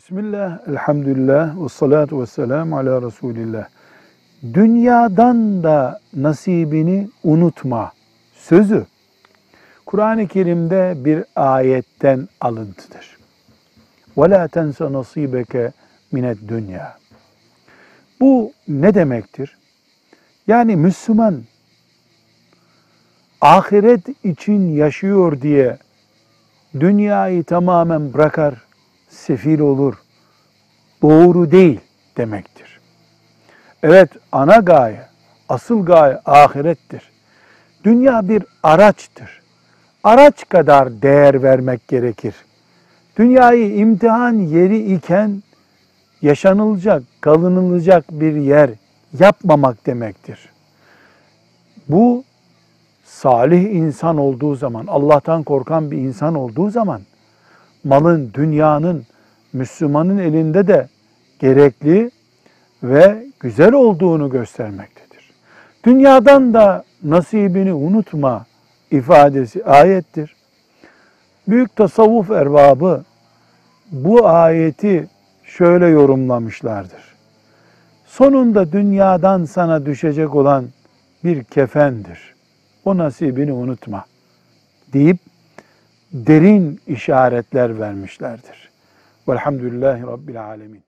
Bismillah, elhamdülillah, ve salatu ve selamu ala Resulillah. Dünyadan da nasibini unutma sözü Kur'an-ı Kerim'de bir ayetten alıntıdır. وَلَا تَنْسَ نَصِيبَكَ مِنَ dünya. Bu ne demektir? Yani Müslüman ahiret için yaşıyor diye dünyayı tamamen bırakar, sefil olur. Doğru değil demektir. Evet ana gaye, asıl gaye ahirettir. Dünya bir araçtır. Araç kadar değer vermek gerekir. Dünyayı imtihan yeri iken yaşanılacak, kalınılacak bir yer yapmamak demektir. Bu salih insan olduğu zaman, Allah'tan korkan bir insan olduğu zaman malın, dünyanın Müslümanın elinde de gerekli ve güzel olduğunu göstermektedir. Dünyadan da nasibini unutma ifadesi ayettir. Büyük tasavvuf erbabı bu ayeti şöyle yorumlamışlardır. Sonunda dünyadan sana düşecek olan bir kefendir. O nasibini unutma deyip derin işaretler vermişlerdir. Velhamdülillahi Rabbil Alemin.